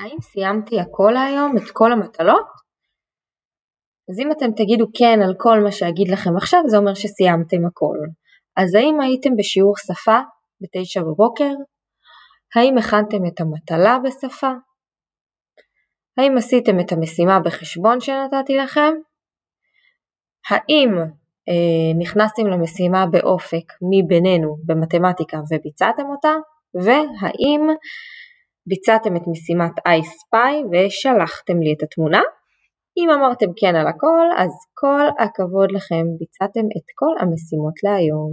האם סיימתי הכל היום, את כל המטלות? אז אם אתם תגידו כן על כל מה שאגיד לכם עכשיו, זה אומר שסיימתם הכל. אז האם הייתם בשיעור שפה בתשע בבוקר? האם הכנתם את המטלה בשפה? האם עשיתם את המשימה בחשבון שנתתי לכם? האם אה, נכנסתם למשימה באופק מבינינו במתמטיקה וביצעתם אותה? והאם ביצעתם את משימת iSpy ושלחתם לי את התמונה? אם אמרתם כן על הכל, אז כל הכבוד לכם, ביצעתם את כל המשימות להיום.